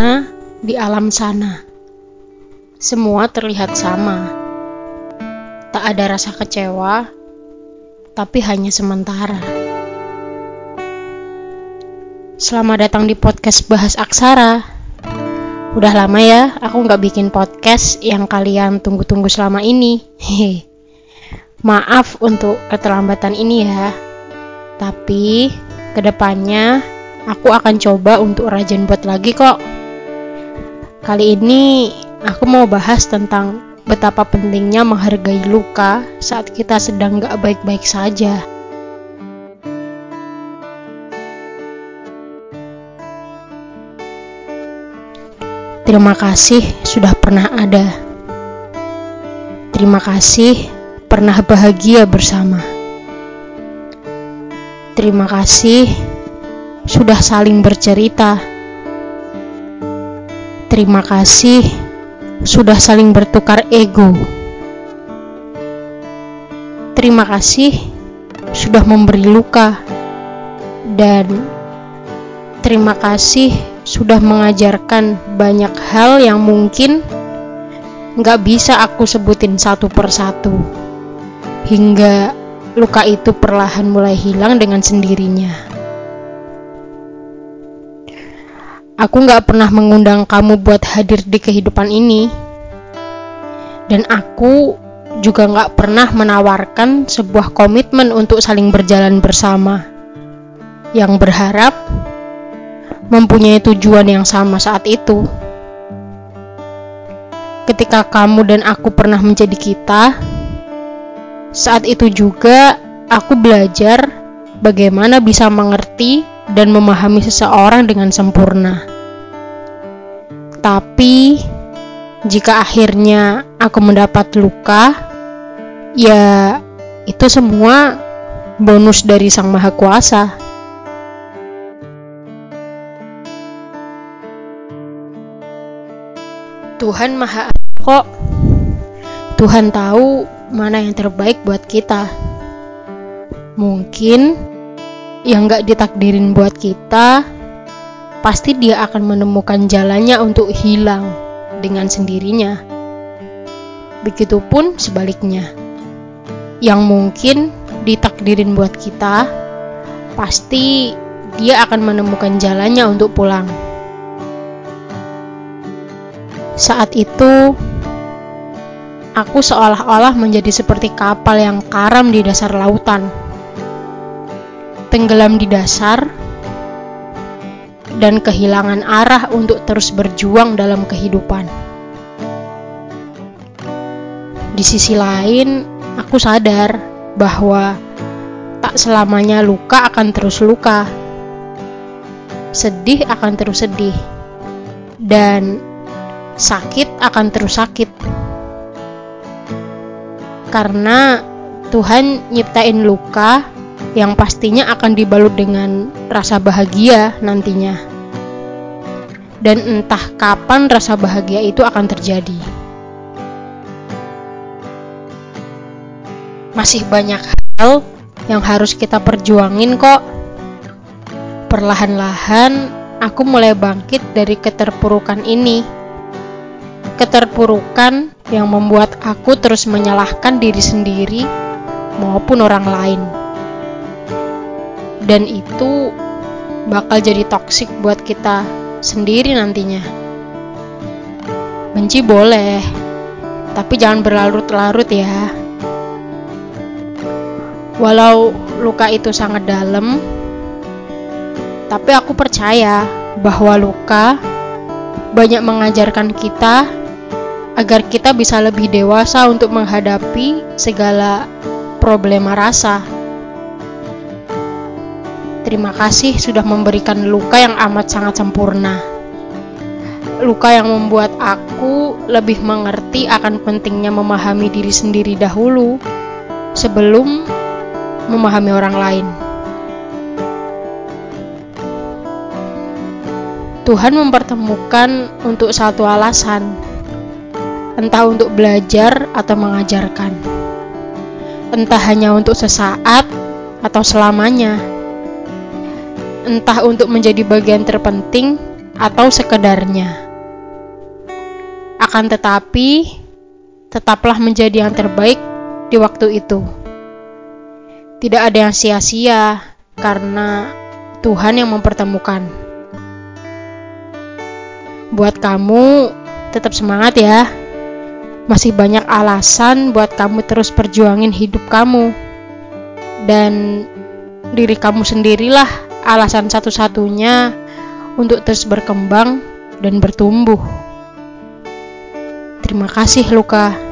Nah, di alam sana, semua terlihat sama. Tak ada rasa kecewa, tapi hanya sementara. Selamat datang di podcast Bahas Aksara. Udah lama ya, aku nggak bikin podcast yang kalian tunggu-tunggu selama ini. Hehe. Maaf untuk keterlambatan ini ya. Tapi ke depannya aku akan coba untuk rajin buat lagi kok. Kali ini aku mau bahas tentang betapa pentingnya menghargai luka saat kita sedang gak baik-baik saja. Terima kasih sudah pernah ada. Terima kasih pernah bahagia bersama. Terima kasih sudah saling bercerita. Terima kasih sudah saling bertukar ego. Terima kasih sudah memberi luka, dan terima kasih sudah mengajarkan banyak hal yang mungkin nggak bisa aku sebutin satu persatu, hingga luka itu perlahan mulai hilang dengan sendirinya. Aku nggak pernah mengundang kamu buat hadir di kehidupan ini, dan aku juga nggak pernah menawarkan sebuah komitmen untuk saling berjalan bersama, yang berharap mempunyai tujuan yang sama saat itu. Ketika kamu dan aku pernah menjadi kita, saat itu juga aku belajar bagaimana bisa mengerti dan memahami seseorang dengan sempurna. Tapi, jika akhirnya aku mendapat luka, ya itu semua bonus dari Sang Maha Kuasa. Tuhan Maha kok. Tuhan tahu mana yang terbaik buat kita. Mungkin yang gak ditakdirin buat kita, pasti dia akan menemukan jalannya untuk hilang dengan sendirinya. Begitupun sebaliknya. Yang mungkin ditakdirin buat kita, pasti dia akan menemukan jalannya untuk pulang. Saat itu, aku seolah-olah menjadi seperti kapal yang karam di dasar lautan, tenggelam di dasar, dan kehilangan arah untuk terus berjuang dalam kehidupan. Di sisi lain, aku sadar bahwa tak selamanya luka akan terus luka, sedih akan terus sedih, dan sakit akan terus sakit. Karena Tuhan nyiptain luka yang pastinya akan dibalut dengan rasa bahagia nantinya. Dan entah kapan rasa bahagia itu akan terjadi. Masih banyak hal yang harus kita perjuangin kok. Perlahan-lahan aku mulai bangkit dari keterpurukan ini keterpurukan yang membuat aku terus menyalahkan diri sendiri maupun orang lain. Dan itu bakal jadi toksik buat kita sendiri nantinya. Benci boleh, tapi jangan berlarut-larut ya. Walau luka itu sangat dalam, tapi aku percaya bahwa luka banyak mengajarkan kita agar kita bisa lebih dewasa untuk menghadapi segala problema rasa. Terima kasih sudah memberikan luka yang amat sangat sempurna. Luka yang membuat aku lebih mengerti akan pentingnya memahami diri sendiri dahulu sebelum memahami orang lain. Tuhan mempertemukan untuk satu alasan, entah untuk belajar atau mengajarkan, entah hanya untuk sesaat atau selamanya, entah untuk menjadi bagian terpenting atau sekedarnya. Akan tetapi, tetaplah menjadi yang terbaik di waktu itu. Tidak ada yang sia-sia karena Tuhan yang mempertemukan. Buat kamu, tetap semangat ya. Masih banyak alasan buat kamu terus perjuangin hidup kamu. Dan diri kamu sendirilah alasan satu-satunya untuk terus berkembang dan bertumbuh. Terima kasih, Luka.